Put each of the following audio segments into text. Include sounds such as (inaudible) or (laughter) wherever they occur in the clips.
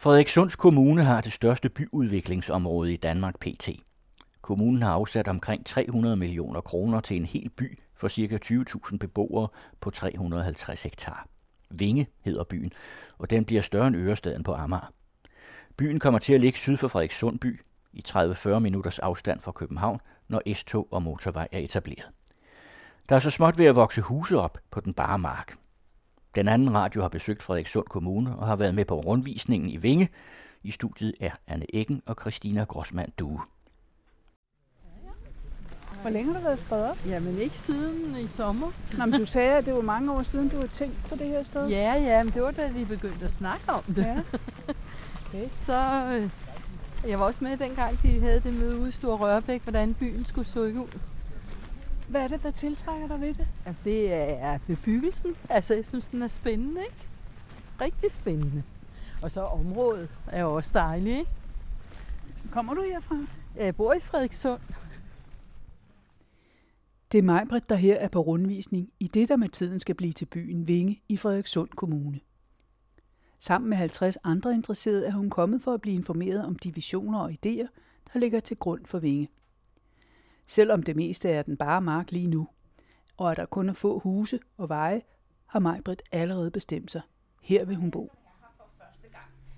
Frederikssunds Kommune har det største byudviklingsområde i Danmark pt. Kommunen har afsat omkring 300 millioner kroner til en hel by for ca. 20.000 beboere på 350 hektar. Vinge hedder byen, og den bliver større end Ørestaden på Amager. Byen kommer til at ligge syd for Frederikssund by, i 30-40 minutters afstand fra København, når S-tog og motorvej er etableret. Der er så småt ved at vokse huse op på den bare mark. Den anden radio har besøgt Frederikssund Kommune og har været med på rundvisningen i Vinge. I studiet er Anne Eggen og Christina Grossmann Due. Hvor længe har du været skrevet op? Jamen ikke siden i sommer. Nå, men du sagde, at det var mange år siden, du havde tænkt på det her sted. Ja, ja, men det var da de begyndte at snakke om det. Ja. (laughs) Okay. Så øh, jeg var også med dengang, de havde det møde ude i Stor Rørbæk, hvordan byen skulle så ud. Hvad er det, der tiltrækker dig ved det? Ja, det er bebyggelsen. Altså, jeg synes, den er spændende, ikke? Rigtig spændende. Og så området er jo også dejligt, ikke? Kommer du herfra? Jeg bor i Frederikssund. Det er Majbrit, der her er på rundvisning i det, der med tiden skal blive til byen Vinge i Frederikssund Kommune. Sammen med 50 andre interesserede er hun kommet for at blive informeret om de visioner og idéer, der ligger til grund for Vinge. Selvom det meste er den bare mark lige nu, og at der kun er få huse og veje, har Majbrit allerede bestemt sig. Her vil hun bo.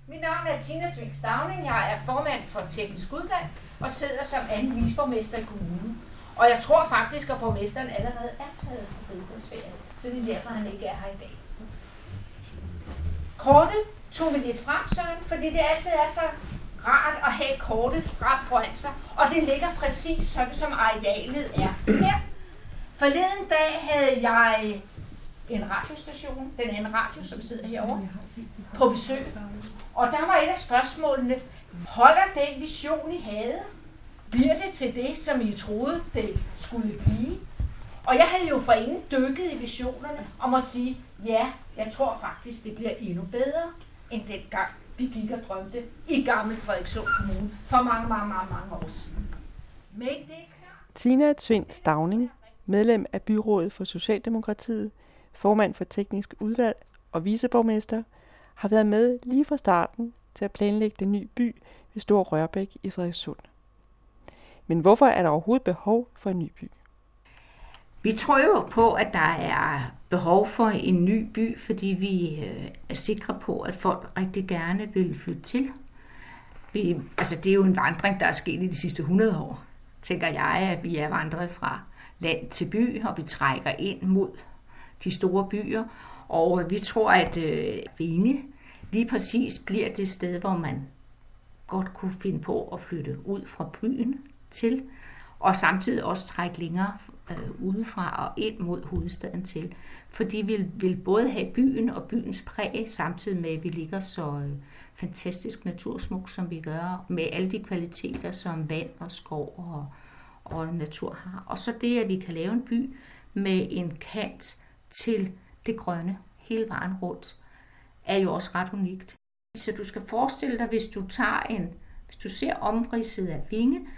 Mit navn er Tina Twink Stavning. Jeg er formand for Teknisk Udvalg og sidder som anden visborgmester i kommunen. Og jeg tror faktisk, at borgmesteren allerede er taget på riddersferie, så det er derfor, han ikke er her i dag. Kortet tog vi lidt frem, Søren, fordi det altid er så rart at have kortet frem foran sig, og det ligger præcis sådan, som arealet er her. Forleden dag havde jeg en radiostation, den anden radio, som sidder herovre, på besøg. Og der var et af spørgsmålene, holder den vision, I havde? Bliver det til det, som I troede, det skulle blive? Og jeg havde jo for ingen dykket i visionerne, og må sige, ja, jeg tror faktisk, det bliver endnu bedre, end dengang vi gik og drømte i gamle Frederikssund Kommune for mange, mange, mange, mange år siden. Men det er klart. Tina Tvind Stavning, medlem af byrådet for Socialdemokratiet, formand for teknisk udvalg og viceborgmester, har været med lige fra starten til at planlægge den nye by ved Stor Rørbæk i Frederikssund. Men hvorfor er der overhovedet behov for en ny by? Vi tror jo på, at der er behov for en ny by, fordi vi øh, er sikre på, at folk rigtig gerne vil flytte til. Vi, altså det er jo en vandring, der er sket i de sidste 100 år, tænker jeg, at vi er vandret fra land til by, og vi trækker ind mod de store byer. Og øh, vi tror, at øh, Vinge lige præcis bliver det sted, hvor man godt kunne finde på at flytte ud fra byen til, og samtidig også trække længere øh, udefra og ind mod hovedstaden til. Fordi vi vil både have byen og byens præg, samtidig med, at vi ligger så øh, fantastisk natursmuk, som vi gør, med alle de kvaliteter, som vand og skov og, og natur har. Og så det, at vi kan lave en by med en kant til det grønne hele vejen rundt, er jo også ret unikt. Så du skal forestille dig, hvis du tager en, hvis du ser omridset af vinge,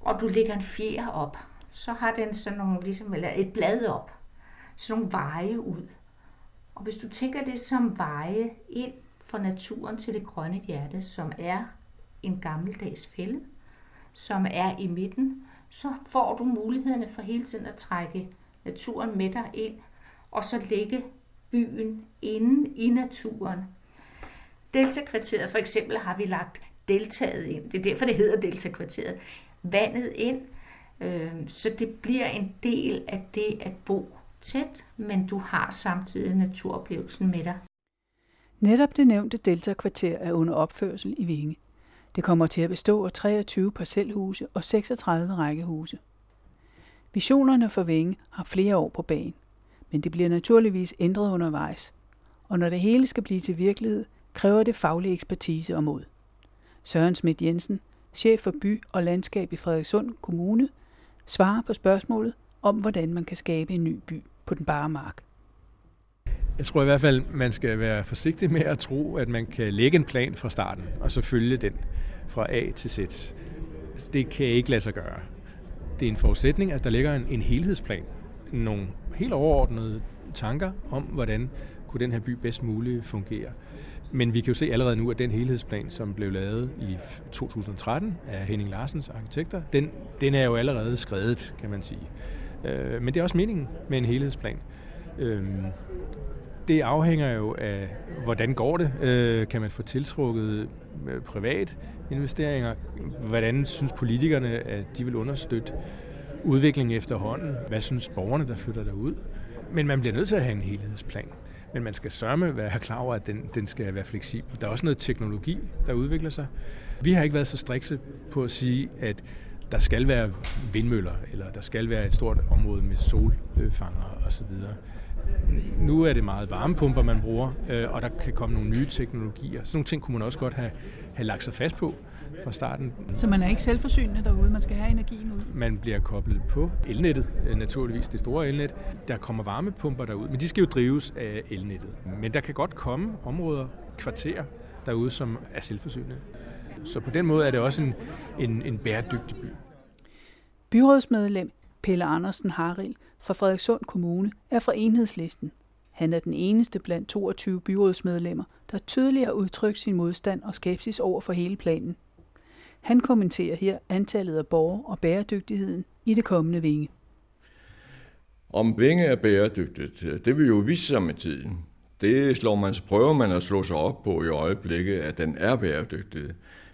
og du lægger en fjer op, så har den sådan nogle, ligesom, eller et blad op, sådan nogle veje ud. Og hvis du tænker det som veje ind fra naturen til det grønne hjerte, som er en gammeldags fælde, som er i midten, så får du mulighederne for hele tiden at trække naturen med dig ind, og så lægge byen inde i naturen. Delta-kvarteret for eksempel har vi lagt deltaget ind. Det er derfor, det hedder Delta-kvarteret. Vandet ind, Øhm, så det bliver en del af det at bo tæt, men du har samtidig naturoplevelsen med dig. Netop det nævnte Delta-kvarter er under opførsel i Vinge. Det kommer til at bestå af 23 parcelhuse og 36 rækkehuse. Visionerne for Vinge har flere år på banen, men det bliver naturligvis ændret undervejs. Og når det hele skal blive til virkelighed, kræver det faglig ekspertise og mod. Søren Schmidt Jensen, chef for by og landskab i Frederikssund Kommune, svarer på spørgsmålet om, hvordan man kan skabe en ny by på den bare mark. Jeg tror i hvert fald, man skal være forsigtig med at tro, at man kan lægge en plan fra starten, og så følge den fra A til Z. Det kan ikke lade sig gøre. Det er en forudsætning, at der ligger en, en helhedsplan. Nogle helt overordnede tanker om, hvordan kunne den her by bedst muligt fungere. Men vi kan jo se allerede nu, at den helhedsplan, som blev lavet i 2013 af Henning Larsens arkitekter, den, den er jo allerede skrevet, kan man sige. Øh, men det er også meningen med en helhedsplan. Øh, det afhænger jo af, hvordan går det? Øh, kan man få tiltrukket øh, privat investeringer? Hvordan synes politikerne, at de vil understøtte udviklingen efterhånden? Hvad synes borgerne, der flytter derud? Men man bliver nødt til at have en helhedsplan. Men man skal sørme være (laughs) klar over, at den, den skal være fleksibel. Der er også noget teknologi, der udvikler sig. Vi har ikke været så strikse på at sige, at der skal være vindmøller, eller der skal være et stort område med solfanger osv. Nu er det meget varmepumper, man bruger, øh, og der kan komme nogle nye teknologier. Sådan nogle ting kunne man også godt have, have lagt sig fast på fra starten. Så man er ikke selvforsynende derude, man skal have energien ud? Man bliver koblet på elnettet, øh, naturligvis det store elnet. Der kommer varmepumper derud, men de skal jo drives af elnettet. Men der kan godt komme områder, kvarterer derude, som er selvforsynende. Så på den måde er det også en, en, en bæredygtig by. Byrådsmedlem Pelle Andersen Haril fra Frederikssund Kommune er fra enhedslisten. Han er den eneste blandt 22 byrådsmedlemmer, der tydeligt har udtrykt sin modstand og skepsis over for hele planen. Han kommenterer her antallet af borgere og bæredygtigheden i det kommende vinge. Om vinge er bæredygtigt, det vil jo vise sig med tiden. Det slår man, prøver man at slå sig op på i øjeblikket, at den er bæredygtig.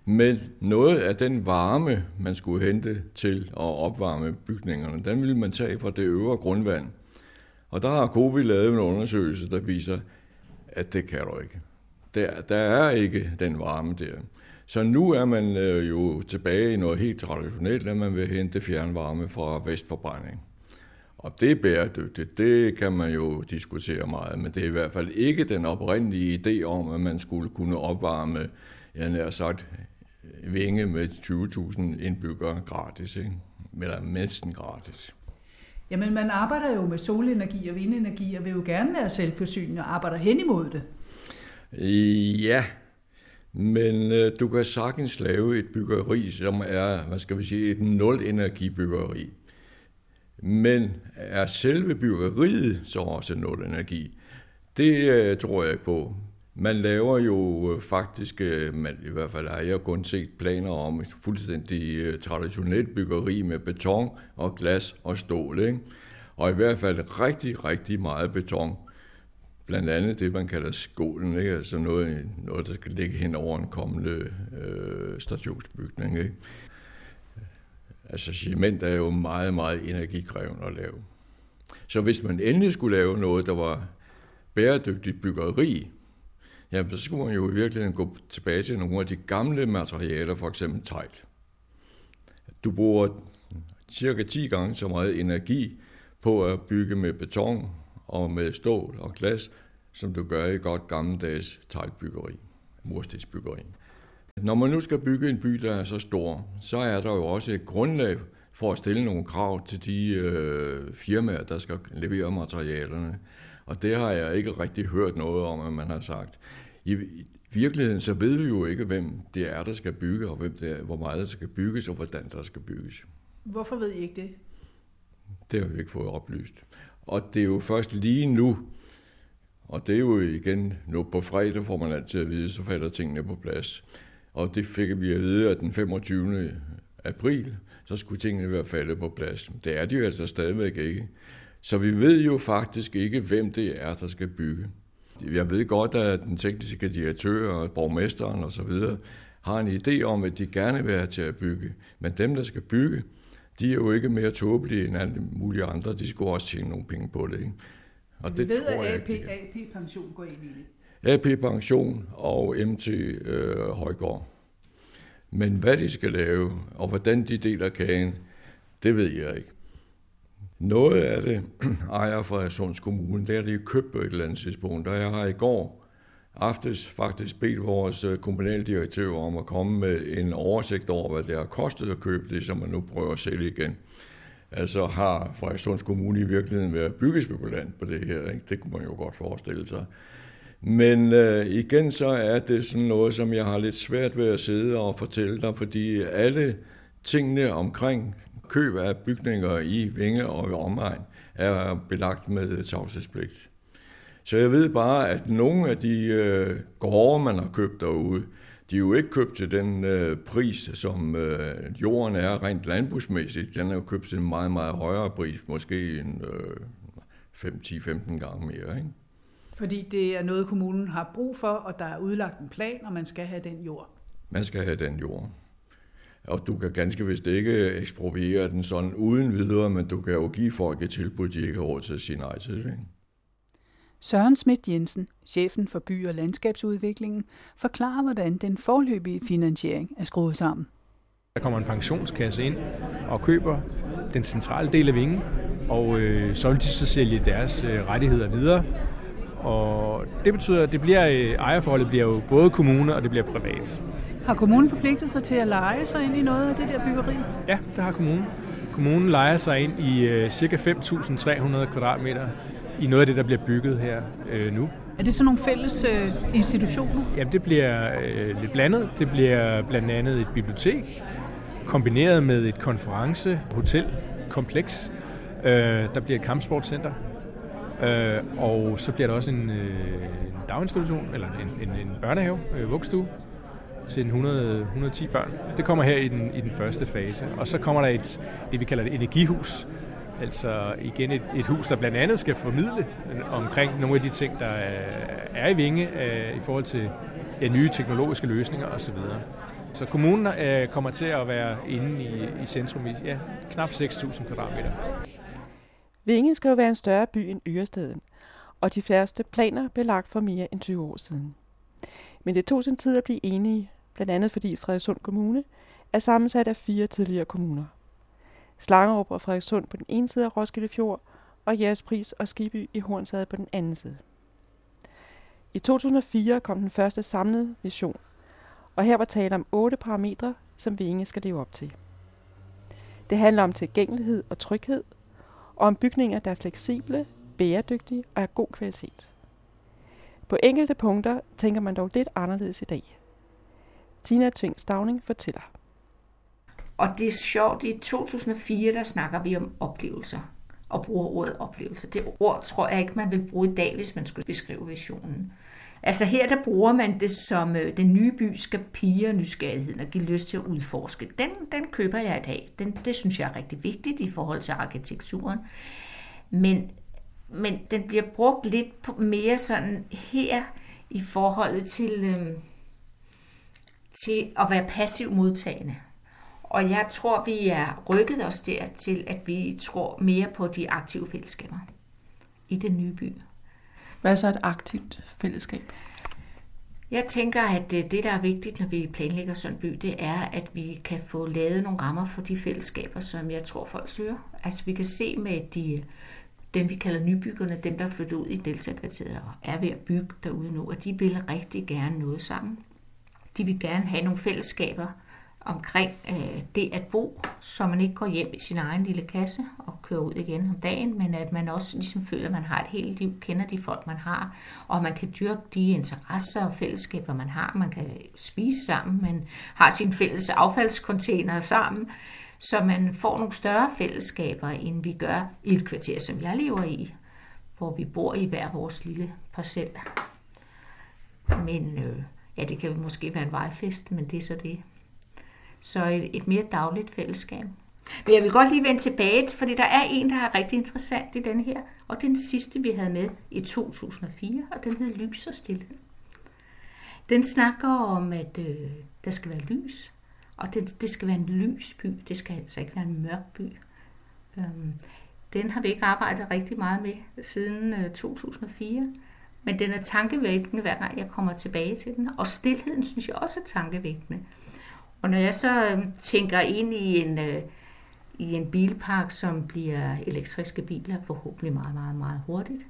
Men noget af den varme, man skulle hente til at opvarme bygningerne, den ville man tage fra det øvre grundvand. Og der har Covi lavet en undersøgelse, der viser, at det kan du ikke. Der, der er ikke den varme der. Så nu er man øh, jo tilbage i noget helt traditionelt, at man vil hente fjernvarme fra vestforbrænding. Og det er bæredygtigt, det kan man jo diskutere meget, men det er i hvert fald ikke den oprindelige idé om, at man skulle kunne opvarme, jeg nær sagt, Vinge med 20.000 indbyggere gratis, ikke? eller næsten gratis. Jamen, man arbejder jo med solenergi og vindenergi, og vil jo gerne være selvforsynende og arbejder hen imod det. Ja, men øh, du kan sagtens lave et byggeri, som er, hvad skal vi sige, et nul-energi-byggeri. Men er selve byggeriet så også nul energi? Det øh, tror jeg på. Man laver jo øh, faktisk, øh, man, i hvert fald har jeg kun set planer om et fuldstændig øh, traditionelt byggeri med beton og glas og stål. Ikke? Og i hvert fald rigtig, rigtig meget beton. Blandt andet det, man kalder skålen, ikke? altså noget, noget, der skal ligge hen over en kommende øh, stationsbygning. Ikke? Altså cement er jo meget, meget energikrævende at lave. Så hvis man endelig skulle lave noget, der var bæredygtigt byggeri, jamen så skulle man jo i virkeligheden gå tilbage til nogle af de gamle materialer, for eksempel tegl. Du bruger cirka 10 gange så meget energi på at bygge med beton og med stål og glas, som du gør i godt gammeldags teglbyggeri, murstensbyggeri. Når man nu skal bygge en by, der er så stor, så er der jo også et grundlag for at stille nogle krav til de øh, firmaer, der skal levere materialerne. Og det har jeg ikke rigtig hørt noget om, at man har sagt. I virkeligheden så ved vi jo ikke, hvem det er, der skal bygge, og hvem det er, hvor meget der skal bygges, og hvordan der skal bygges. Hvorfor ved I ikke det? Det har vi ikke fået oplyst. Og det er jo først lige nu, og det er jo igen, nu på fredag får man altid at vide, så falder tingene på plads. Og det fik vi at vide, at den 25. april, så skulle tingene være faldet på plads. Det er de jo altså stadigvæk ikke. Så vi ved jo faktisk ikke, hvem det er, der skal bygge. Jeg ved godt, at den tekniske direktør og borgmesteren osv. har en idé om, at de gerne vil have til at bygge. Men dem, der skal bygge, de er jo ikke mere tåbelige end alle mulige andre. De skulle også tjene nogle penge på det. Ikke? Og vi det ved, tror at AP, jeg, AP Pension går ind i det. AP Pension og MT øh, Højgaard. Men hvad de skal lave, og hvordan de deler kagen, det ved jeg ikke. Noget af det ejer fra Kommune, det er det købt på et eller andet tidspunkt. Og jeg har i går aftes faktisk bedt vores øh, kommunaldirektør om at komme med en oversigt over, hvad det har kostet at købe det, som man nu prøver at sælge igen. Altså har Frederikssunds Kommune i virkeligheden været byggespekulant på det her, ikke? det kunne man jo godt forestille sig. Men øh, igen så er det sådan noget, som jeg har lidt svært ved at sidde og fortælle dig, fordi alle tingene omkring køb af bygninger i Vinge og omegn er belagt med tavshedspligt. Så jeg ved bare, at nogle af de øh, gårde, man har købt derude, de er jo ikke købt til den øh, pris, som øh, jorden er rent landbrugsmæssigt. Den er jo købt til en meget, meget højere pris, måske en øh, 5-10-15 gange mere. Ikke? Fordi det er noget, kommunen har brug for, og der er udlagt en plan, og man skal have den jord. Man skal have den jord. Og du kan ganske vist ikke ekspropriere den sådan uden videre, men du kan jo give folk et tilbud, de ikke har råd til at sige nej til. Ikke? Søren Schmidt Jensen, chefen for by- og landskabsudviklingen, forklarer, hvordan den forløbige finansiering er skruet sammen. Der kommer en pensionskasse ind og køber den centrale del af vingen, og øh, så vil de så sælge deres øh, rettigheder videre. Og det betyder, at det bliver, øh, ejerforholdet bliver jo både kommune og det bliver privat. Har kommunen forpligtet sig til at lege sig ind i noget af det der byggeri? Ja, det har kommunen. Kommunen leger sig ind i øh, ca. 5.300 kvadratmeter i noget af det, der bliver bygget her øh, nu. Er det sådan nogle fælles øh, institutioner? Jamen, det bliver øh, lidt blandet. Det bliver blandt andet et bibliotek, kombineret med et konference, hotel, kompleks. Øh, der bliver et kampsportcenter. Øh, og så bliver der også en, øh, en daginstitution, eller en, en, en børnehave, øh, vuggestue, til 100, 110 børn. Det kommer her i den, i den første fase. Og så kommer der et, det vi kalder et energihus, Altså igen et, et hus, der blandt andet skal formidle omkring nogle af de ting, der øh, er i Vinge øh, i forhold til ja, nye teknologiske løsninger osv. Så kommunen øh, kommer til at være inde i, i centrum i ja, knap 6.000 kvadratmeter. Vinge skal jo være en større by end Ørestaden, og de første planer blev lagt for mere end 20 år siden. Men det tog sin tid at blive enige, blandt andet fordi Frederikssund Kommune er sammensat af fire tidligere kommuner. Slangerup og Frederikssund på den ene side af Roskilde Fjord, og Jægerspris og Skiby i Hornsade på den anden side. I 2004 kom den første samlede vision, og her var tale om otte parametre, som Vinge skal leve op til. Det handler om tilgængelighed og tryghed, og om bygninger, der er fleksible, bæredygtige og af god kvalitet. På enkelte punkter tænker man dog lidt anderledes i dag. Tina Tving Stavning fortæller. Og det er sjovt, i 2004, der snakker vi om oplevelser og bruger ordet oplevelser. Det ord tror jeg ikke, man vil bruge i dag, hvis man skulle beskrive visionen. Altså her, der bruger man det som, øh, den nye by skal pige nysgerrigheden og give lyst til at udforske. Den, den køber jeg i dag. Den, det synes jeg er rigtig vigtigt i forhold til arkitekturen. Men, men den bliver brugt lidt mere sådan her i forhold til, øh, til at være passiv modtagende. Og jeg tror, vi er rykket os der til, at vi tror mere på de aktive fællesskaber i den nye by. Hvad er så et aktivt fællesskab? Jeg tænker, at det, der er vigtigt, når vi planlægger sådan en by, det er, at vi kan få lavet nogle rammer for de fællesskaber, som jeg tror, folk søger. Altså vi kan se med de, dem, vi kalder nybyggerne, dem, der er flyttet ud i Delta-kvarteret og er ved at bygge derude nu, og de vil rigtig gerne noget sammen. De vil gerne have nogle fællesskaber, omkring øh, det at bo, så man ikke går hjem i sin egen lille kasse og kører ud igen om dagen, men at man også ligesom føler, at man har et helt liv, kender de folk, man har, og man kan dyrke de interesser og fællesskaber, man har. Man kan spise sammen, man har sin fælles affaldskontainer sammen, så man får nogle større fællesskaber, end vi gør i et kvarter, som jeg lever i, hvor vi bor i hver vores lille parcel. Men øh, ja, det kan måske være en vejfest, men det er så det. Så et, et mere dagligt fællesskab. Men jeg vil godt lige vende tilbage, fordi der er en, der er rigtig interessant i den her, og den sidste, vi havde med i 2004, og den hedder Lys og Stilhed. Den snakker om, at øh, der skal være lys, og det, det skal være en lys by, det skal altså ikke være en mørk by. Øhm, den har vi ikke arbejdet rigtig meget med siden øh, 2004, men den er tankevækkende, hver gang jeg kommer tilbage til den. Og stillheden synes jeg også er tankevækkende. Og når jeg så øh, tænker ind i en, øh, i en bilpark, som bliver elektriske biler, forhåbentlig meget, meget, meget hurtigt,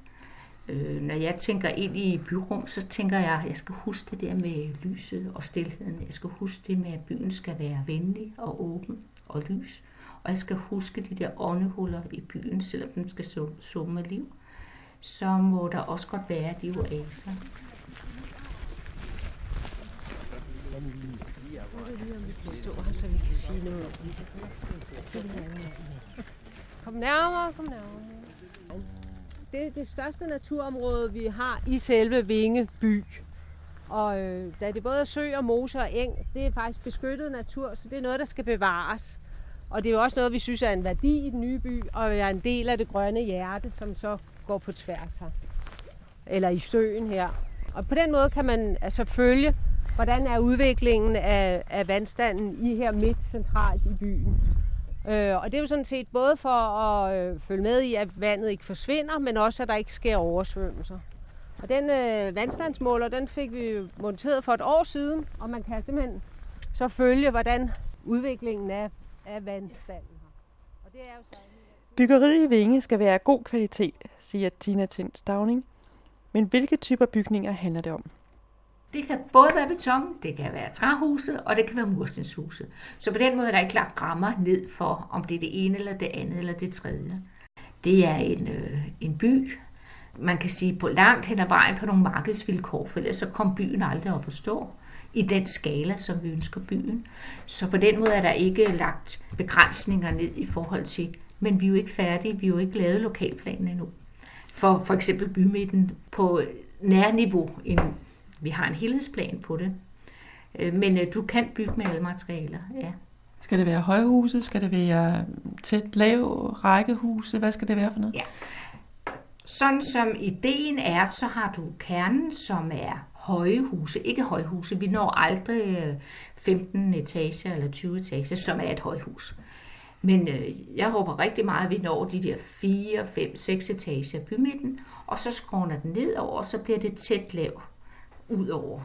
øh, når jeg tænker ind i byrum, så tænker jeg, at jeg skal huske det der med lyset og stillheden. Jeg skal huske det med, at byen skal være venlig og åben og lys. Og jeg skal huske de der åndehuller i byen, selvom den skal summe liv. Så må der også godt være de oaser. stå her, så vi kan sige noget om Kom nærmere, kom nærmere det er det største naturområde, vi har i selve Vinge by. Og øh, da det både er sø og mose og eng, det er faktisk beskyttet natur, så det er noget, der skal bevares. Og det er jo også noget, vi synes er en værdi i den nye by, og er en del af det grønne hjerte, som så går på tværs her. Eller i søen her. Og på den måde kan man altså følge, hvordan er udviklingen af, af vandstanden i her midt centralt i byen. Øh, og det er jo sådan set både for at øh, følge med i, at vandet ikke forsvinder, men også, at der ikke sker oversvømmelser. Og den øh, vandstandsmåler, den fik vi monteret for et år siden, og man kan simpelthen så følge, hvordan udviklingen er af vandstanden her. Og det er jo så... Byggeriet i Vinge skal være af god kvalitet, siger Tina Tind Stavning. Men hvilke typer bygninger handler det om? Det kan både være beton, det kan være træhuse, og det kan være murstenshuse. Så på den måde er der ikke lagt rammer ned for, om det er det ene eller det andet eller det tredje. Det er en, øh, en by, man kan sige på langt hen ad vejen på nogle markedsvilkår, for ellers så kom byen aldrig op at stå i den skala, som vi ønsker byen. Så på den måde er der ikke lagt begrænsninger ned i forhold til, men vi er jo ikke færdige, vi har jo ikke lavet lokalplanen endnu. For for eksempel bymidten på nærniveau endnu. Vi har en helhedsplan på det. Øh, Men øh, du kan bygge med alle materialer, ja. Skal det være højhuse? Skal det være tæt lav rækkehuse? Hvad skal det være for noget? Ja. Sådan som ideen er, så har du kernen, som er høje huse, ikke højhuse. Vi når aldrig øh, 15 etager eller 20 etager, som er et højhus. Men øh, jeg håber rigtig meget, at vi når de der 4, 5, 6 etager i bymidten, og så skråner den ned over, og så bliver det tæt lav ud over.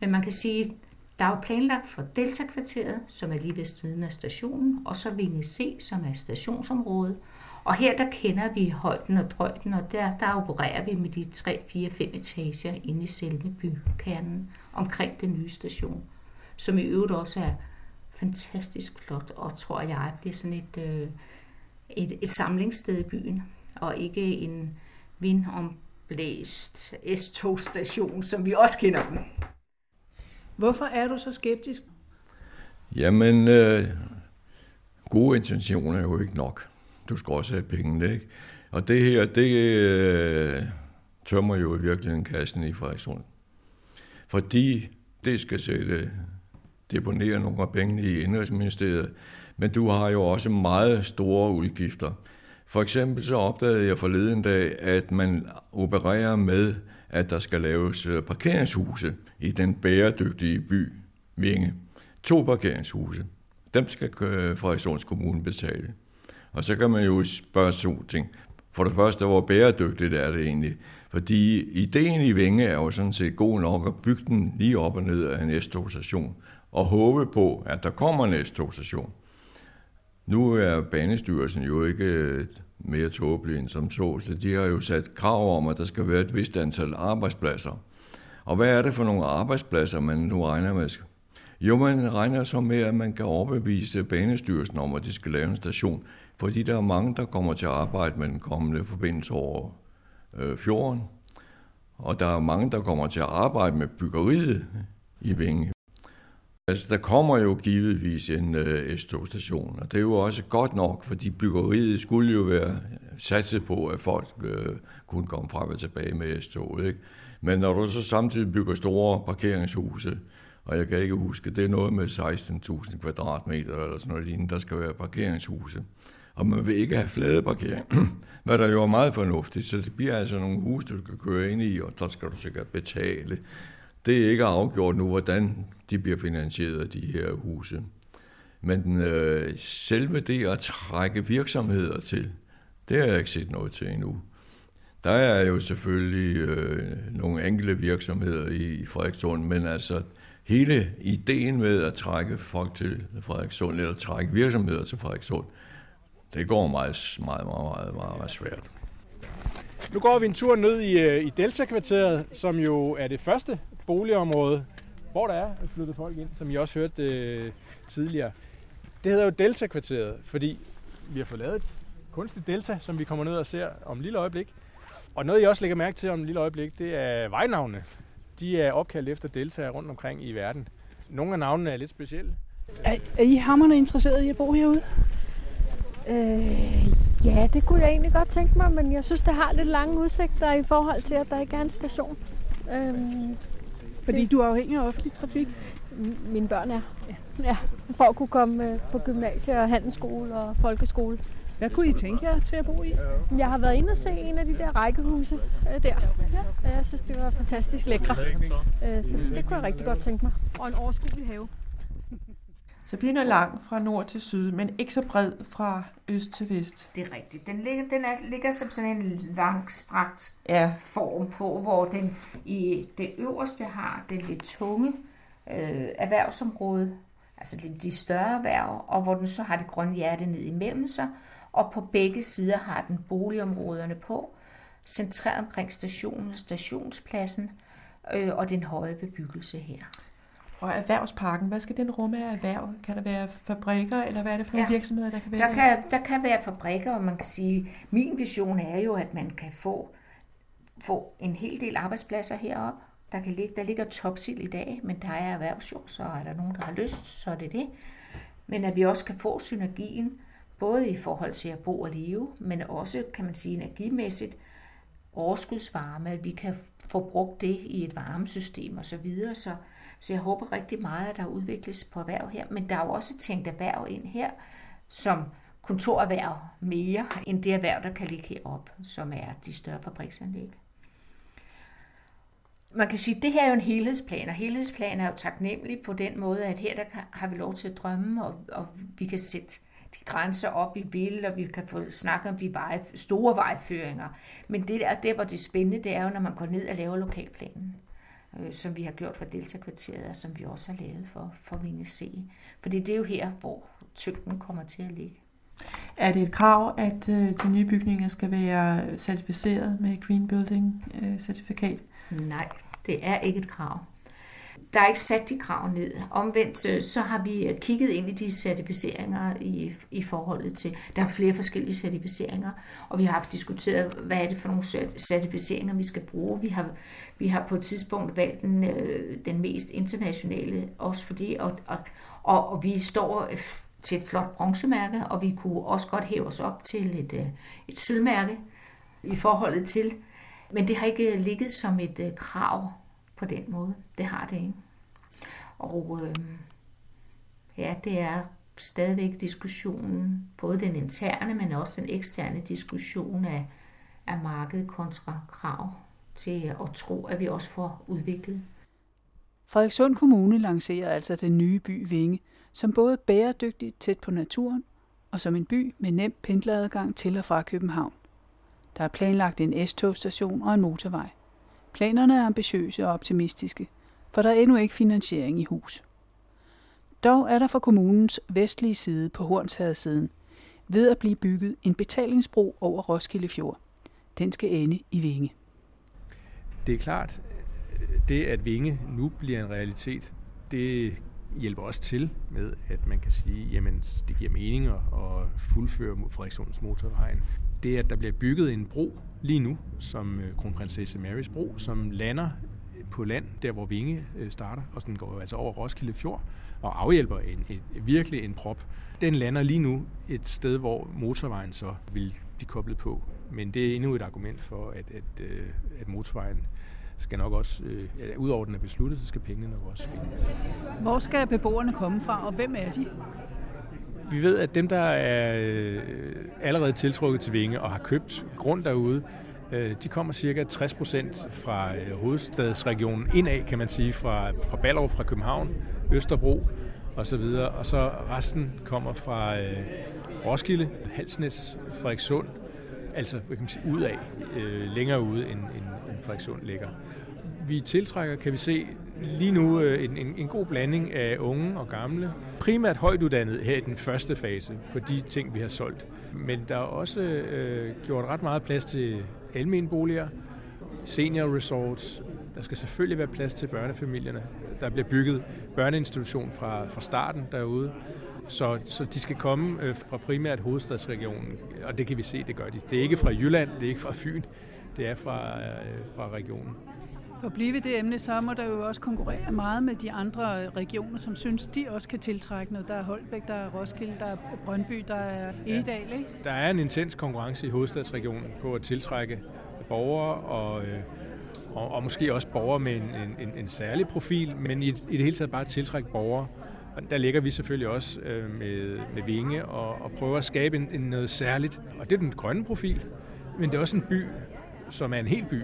Men man kan sige, der er jo planlagt for Delta-kvarteret, som er lige ved siden af stationen, og så Vinge C, som er stationsområdet. Og her der kender vi højden og drøjden, og der, der opererer vi med de 3, 4, 5 etager inde i selve bykernen omkring den nye station, som i øvrigt også er fantastisk flot, og tror jeg bliver sådan et, øh, et, et samlingssted i byen, og ikke en vindomblæst S-togstation, som vi også kender dem. Hvorfor er du så skeptisk? Jamen, øh, gode intentioner er jo ikke nok. Du skal også have pengene, ikke? Og det her, det øh, tømmer jo i virkeligheden kassen i Frederikssund. Fordi det skal sætte, deponere nogle af pengene i Indrigsministeriet, men du har jo også meget store udgifter. For eksempel så opdagede jeg forleden dag, at man opererer med, at der skal laves øh, parkeringshuse i den bæredygtige by Vinge. To parkeringshuse. Dem skal øh, Frederikssunds Kommune betale. Og så kan man jo spørge to ting. For det første, hvor bæredygtigt er det egentlig? Fordi ideen i Vinge er jo sådan set god nok at bygge den lige op og ned af en S-togstation og håbe på, at der kommer en S-togstation. Nu er banestyrelsen jo ikke øh, mere tåbelig end som så, så de har jo sat krav om, at der skal være et vist antal arbejdspladser. Og hvad er det for nogle arbejdspladser, man nu regner med? Jo, man regner så med, at man kan overbevise banestyrelsen om, at de skal lave en station, fordi der er mange, der kommer til at arbejde med den kommende forbindelse over øh, fjorden. Og der er mange, der kommer til at arbejde med byggeriet i Vinge. Altså, der kommer jo givetvis en øh, S-togstation, og det er jo også godt nok, fordi byggeriet skulle jo være satset på, at folk øh, kunne komme frem og tilbage med S-toget. Ikke? Men når du så samtidig bygger store parkeringshuse, og jeg kan ikke huske, det er noget med 16.000 kvadratmeter eller sådan noget lignende, der skal være parkeringshuse. Og man vil ikke have flade parkering, (clears throat) hvad der jo er meget fornuftigt, så det bliver altså nogle huse, du kan køre ind i, og der skal du sikkert betale. Det er ikke afgjort nu, hvordan de bliver finansieret, de her huse. Men øh, selve det at trække virksomheder til, det har jeg ikke set noget til endnu. Der er jo selvfølgelig øh, nogle enkelte virksomheder i, i Frederikssund, men altså hele ideen med at trække folk til Frederikssund, eller trække virksomheder til Frederikssund, det går meget, meget, meget, meget, meget, meget svært. Nu går vi en tur ned i, øh, i Delta-kvarteret, som jo er det første boligområde, hvor der er flyttet folk ind, som I også hørte øh, tidligere. Det hedder jo Delta-kvarteret, fordi vi har fået lavet et kunstigt delta, som vi kommer ned og ser om et lille øjeblik. Og noget, I også lægger mærke til om et lille øjeblik, det er vejnavne. De er opkaldt efter deltager rundt omkring i verden. Nogle af navnene er lidt specielle. Er, er I hammerne interesseret i at bo herude? Øh, ja, det kunne jeg egentlig godt tænke mig, men jeg synes, det har lidt lange udsigter i forhold til, at der ikke er en station. Øhm, Fordi det- du er afhængig af offentlig trafik. mine børn er. Ja, for at kunne komme øh, på gymnasie og handelsskole og folkeskole. Hvad kunne I tænke jer til at bo i? Jeg har været inde og se en af de der rækkehuse øh, der. Ja. Jeg synes, det var fantastisk lækre. Øh, så det kunne jeg rigtig godt tænke mig. Og en overskuelig have. Så byen er lang fra nord til syd, men ikke så bred fra øst til vest. Det er rigtigt. Den ligger, den er, ligger som sådan en langstrakt Ja, form på, hvor den i det øverste har det lidt tunge øh, erhvervsområde, altså de, de større erhverv, og hvor den så har det grønne hjerte ned imellem sig, og på begge sider har den boligområderne på, centreret omkring stationen stationspladsen, øh, og den høje bebyggelse her. Og erhvervsparken, hvad skal den rumme af erhverv? Kan der være fabrikker, eller hvad er det for nogle Ja. virksomheder, der kan være Der kan, der kan være fabrikker, og man kan sige, min vision er jo, at man kan få, få en hel del arbejdspladser heroppe. Der, kan ligge, der ligger topsil i dag, men der er erhvervsjord, så er der nogen, der har lyst, så er det det. Men at vi også kan få synergien, både i forhold til at bo og leve, men også, kan man sige, energimæssigt, overskudsvarme, at vi kan få brugt det i et varmesystem og så videre. Så, så jeg håber rigtig meget, at der udvikles på erhverv her, men der er jo også tænkt erhverv ind her, som kontorerhverv mere end det erhverv, der kan ligge heroppe, som er de større fabriksanlæg. Man kan sige, at det her er jo en helhedsplan, og helhedsplanen er jo taknemmelig på den måde, at her der har vi lov til at drømme, og, og vi kan sætte de grænser op, vi vil, og vi kan få snakket om de veje, store vejføringer. Men det der, der, hvor det er spændende, det er jo, når man går ned og laver lokalplanen, øh, som vi har gjort for Delta-kvarteret, og som vi også har lavet for, for Vinge C. Fordi det er jo her, hvor tyngden kommer til at ligge. Er det et krav, at øh, de nye bygninger skal være certificeret med Green Building øh, certifikat? Nej, det er ikke et krav. Der er ikke sat de krav ned. Omvendt øh, så har vi øh, kigget ind i de certificeringer i, i forhold til, der er flere forskellige certificeringer, og vi har haft diskuteret, hvad er det for nogle certificeringer, vi skal bruge. Vi har, vi har på et tidspunkt valgt den, øh, den mest internationale, også fordi, og, og, og, og vi står til et flot bronzemærke, og vi kunne også godt hæve os op til et, et sølvmærke i forholdet til, men det har ikke ligget som et krav på den måde. Det har det ikke. Og øh, ja, det er stadigvæk diskussionen, både den interne, men også den eksterne diskussion af, af marked kontra krav til at tro, at vi også får udviklet. Frederikssund Kommune lancerer altså den nye by Vinge, som både bæredygtig tæt på naturen, og som en by med nem pendleradgang til og fra København. Der er planlagt en S-togstation og en motorvej. Planerne er ambitiøse og optimistiske, for der er endnu ikke finansiering i hus. Dog er der fra kommunens vestlige side på Hornshadsiden ved at blive bygget en betalingsbro over Roskilde Fjord. Den skal ende i Vinge. Det er klart, det at Vinge nu bliver en realitet, det hjælper også til med, at man kan sige, jamen det giver mening at fuldføre mod Frederikssunds motorvejen. Det, at der bliver bygget en bro lige nu, som øh, kronprinsesse Marys bro, som lander på land, der hvor Vinge øh, starter, og den går jo altså over Roskilde Fjord, og afhjælper en, en, virkelig en prop. Den lander lige nu et sted, hvor motorvejen så vil blive koblet på. Men det er endnu et argument for, at, at, øh, at motorvejen skal nok også, øh, udover den er besluttet, så skal pengene nok også findes. Hvor skal beboerne komme fra, og hvem er de? Vi ved, at dem, der er øh, allerede tiltrukket til Vinge og har købt grund derude, øh, de kommer cirka 60 procent fra øh, hovedstadsregionen indad, kan man sige, fra, fra Ballerup, fra København, Østerbro og så videre. Og så resten kommer fra øh, Roskilde, Halsnæs, Frederikssund, altså hvad kan man sige, udad, øh, længere ude end, end, end Frederikssund ligger. Vi tiltrækker, kan vi se, lige nu øh, en, en, en god blanding af unge og gamle. Primært højtuddannet her i den første fase på de ting, vi har solgt. Men der er også øh, gjort ret meget plads til almene boliger, senior resorts. Der skal selvfølgelig være plads til børnefamilierne. Der bliver bygget børneinstitution fra, fra starten derude. Så, så de skal komme øh, fra primært hovedstadsregionen, og det kan vi se, det gør de. Det er ikke fra Jylland, det er ikke fra Fyn, det er fra, øh, fra regionen. For at blive det emne, så må der jo også konkurrere meget med de andre regioner, som synes, de også kan tiltrække noget. Der er Holbæk, der er Roskilde, der er Brøndby, der er Edal, ikke? Der er en intens konkurrence i hovedstadsregionen på at tiltrække borgere og, øh, og, og måske også borgere med en, en, en særlig profil, men i, i det hele taget bare at tiltrække borgere. Og der ligger vi selvfølgelig også øh, med, med Vinge og, og prøver at skabe en, en noget særligt. Og det er den grønne profil, men det er også en by, som er en hel by.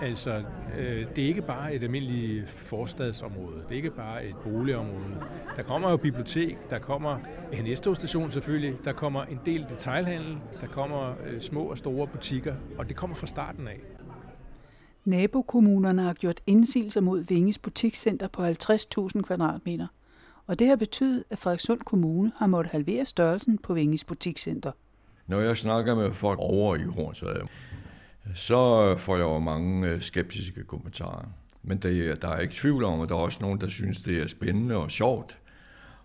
Altså, øh, det er ikke bare et almindeligt forstadsområde. Det er ikke bare et boligområde. Der kommer jo bibliotek, der kommer en S-togstation selvfølgelig, der kommer en del detailhandel, der kommer øh, små og store butikker, og det kommer fra starten af. Nabokommunerne har gjort indsigelser mod Vinges butikscenter på 50.000 kvadratmeter. Og det har betydet, at Frederikssund Kommune har måttet halvere størrelsen på Vinges butikscenter. Når jeg snakker med folk over i Hornsved, så får jeg jo mange øh, skeptiske kommentarer. Men det, der er ikke tvivl om, at der er også nogen, der synes, det er spændende og sjovt.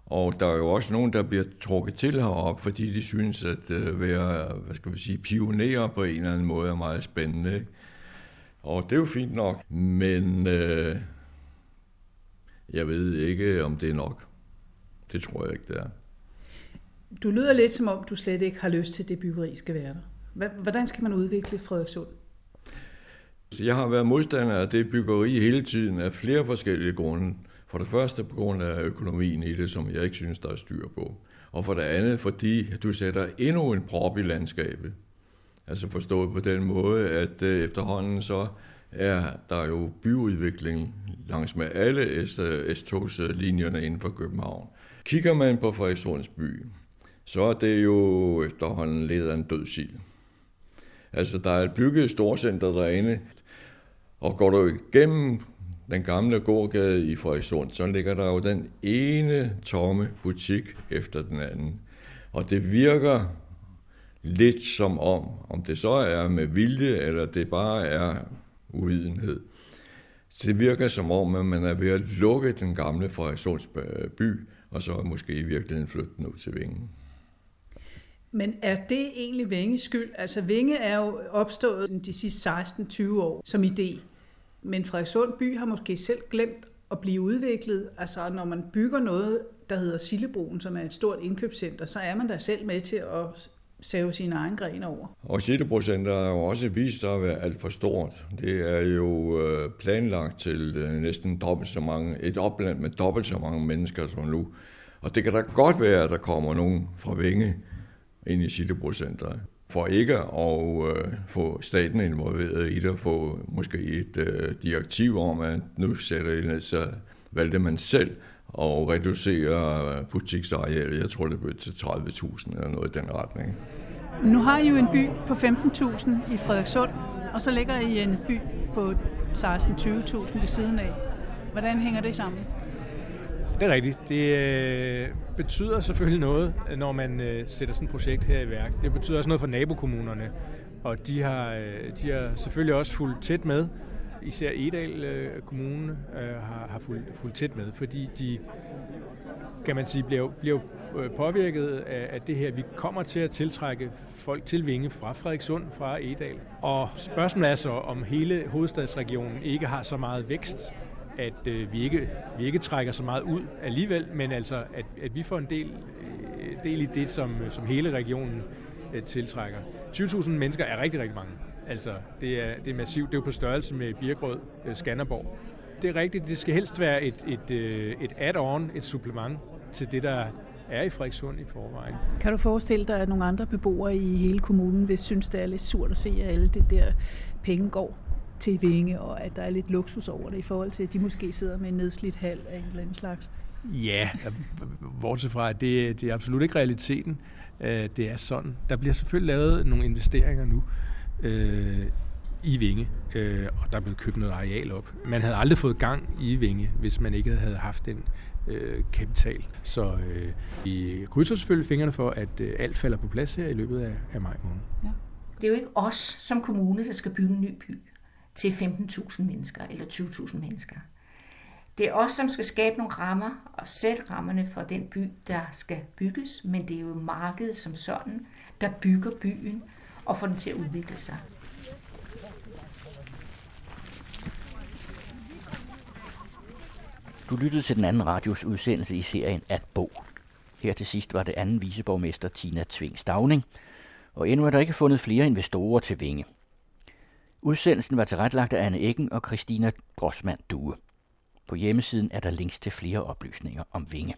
Og der er jo også nogen, der bliver trukket til herop, fordi de synes, at øh, være hvad skal vi sige, pionerer på en eller anden måde er meget spændende. Ikke? Og det er jo fint nok, men øh, jeg ved ikke, om det er nok. Det tror jeg ikke, det er. Du lyder lidt som om, du slet ikke har lyst til, at det byggeri skal være der. Hvordan skal man udvikle Frederikssund? Altså, jeg har været modstander af det byggeri hele tiden af flere forskellige grunde. For det første på grund af økonomien i det, som jeg ikke synes, der er styr på. Og for det andet, fordi du sætter endnu en prop i landskabet. Altså forstået på den måde, at øh, efterhånden så er der jo byudvikling langs med alle S-togslinjerne øh, inden for København. Kigger man på Frederikssunds by, så er det jo efterhånden lidt af en død sild. Altså, der er bygget et storcenter derinde, og går du igennem den gamle gårdgade i Frederikssund, så ligger der jo den ene tomme butik efter den anden. Og det virker lidt som om, om det så er med vilje, eller det bare er uvidenhed. Det virker som om, at man er ved at lukke den gamle Frederikssunds øh, by, og så måske i virkeligheden flytte den ud til Vingen. Men er det egentlig Vinges skyld? Altså Vinge er jo opstået de sidste 16-20 år som idé. Men Frederikssund by har måske selv glemt at blive udviklet. Altså når man bygger noget, der hedder Sillebroen, som er et stort indkøbscenter, så er man der selv med til at save sine egne grene over. Og Sillebro-center har jo også vist sig at være alt for stort. Det er jo øh, planlagt til øh, næsten dobbelt så mange, et opland med dobbelt så mange mennesker som nu. Og det kan da godt være, at der kommer nogen fra Vinge ind i Sillebro-centret for ikke at øh, få staten involveret i det, og få måske et øh, direktiv om, at nu sætter I ned, så valgte man selv og reducere butiksarealet. Jeg tror, det blev til 30.000 eller noget i den retning. Nu har I jo en by på 15.000 i Frederikssund, og så ligger I en by på 16-20.000 ved siden af. Hvordan hænger det sammen? Det er rigtigt. Det øh, betyder selvfølgelig noget, øh, når man øh, sætter sådan et projekt her i værk. Det betyder også noget for nabokommunerne, og de har, øh, de har selvfølgelig også fulgt tæt med. Især Edal øh, Kommune øh, har, har fulgt, fulgt tæt med, fordi de, kan man sige, bliver, bliver øh, påvirket af, af det her. Vi kommer til at tiltrække folk til Vinge fra Frederikssund, fra Edal. Og spørgsmålet er så, om hele hovedstadsregionen ikke har så meget vækst, at øh, vi, ikke, vi ikke trækker så meget ud alligevel, men altså, at, at vi får en del, øh, del i det, som, øh, som hele regionen øh, tiltrækker. 20.000 mennesker er rigtig, rigtig mange. Altså, det er, det er massivt. Det er jo på størrelse med Birkerød, øh, Skanderborg. Det er rigtigt, det skal helst være et, et, øh, et add-on, et supplement til det, der er i Frederikshund i forvejen. Kan du forestille dig, at nogle andre beboere i hele kommunen vil synes, det er lidt surt at se, at alle det der penge går til Vinge, og at der er lidt luksus over det i forhold til, at de måske sidder med en nedslidt hal af en eller anden slags? Ja, bortset fra, at det, det er absolut ikke realiteten. Øh, det er sådan. Der bliver selvfølgelig lavet nogle investeringer nu øh, i Vinge, øh, og der er blevet købt noget areal op. Man havde aldrig fået gang i Vinge, hvis man ikke havde haft den øh, kapital. Så øh, vi krydser selvfølgelig fingrene for, at øh, alt falder på plads her i løbet af, af maj måned. Ja. Det er jo ikke os som kommune, der skal bygge en ny by til 15.000 mennesker eller 20.000 mennesker. Det er os, som skal skabe nogle rammer og sætte rammerne for den by, der skal bygges, men det er jo markedet som sådan, der bygger byen og får den til at udvikle sig. Du lyttede til den anden radios udsendelse i serien At Bo. Her til sidst var det anden viceborgmester Tina Tving Stavning, og endnu er der ikke fundet flere investorer til Vinge. Udsendelsen var tilrettelagt af Anne Eggen og Christina Grossmann Due. På hjemmesiden er der links til flere oplysninger om Vinge.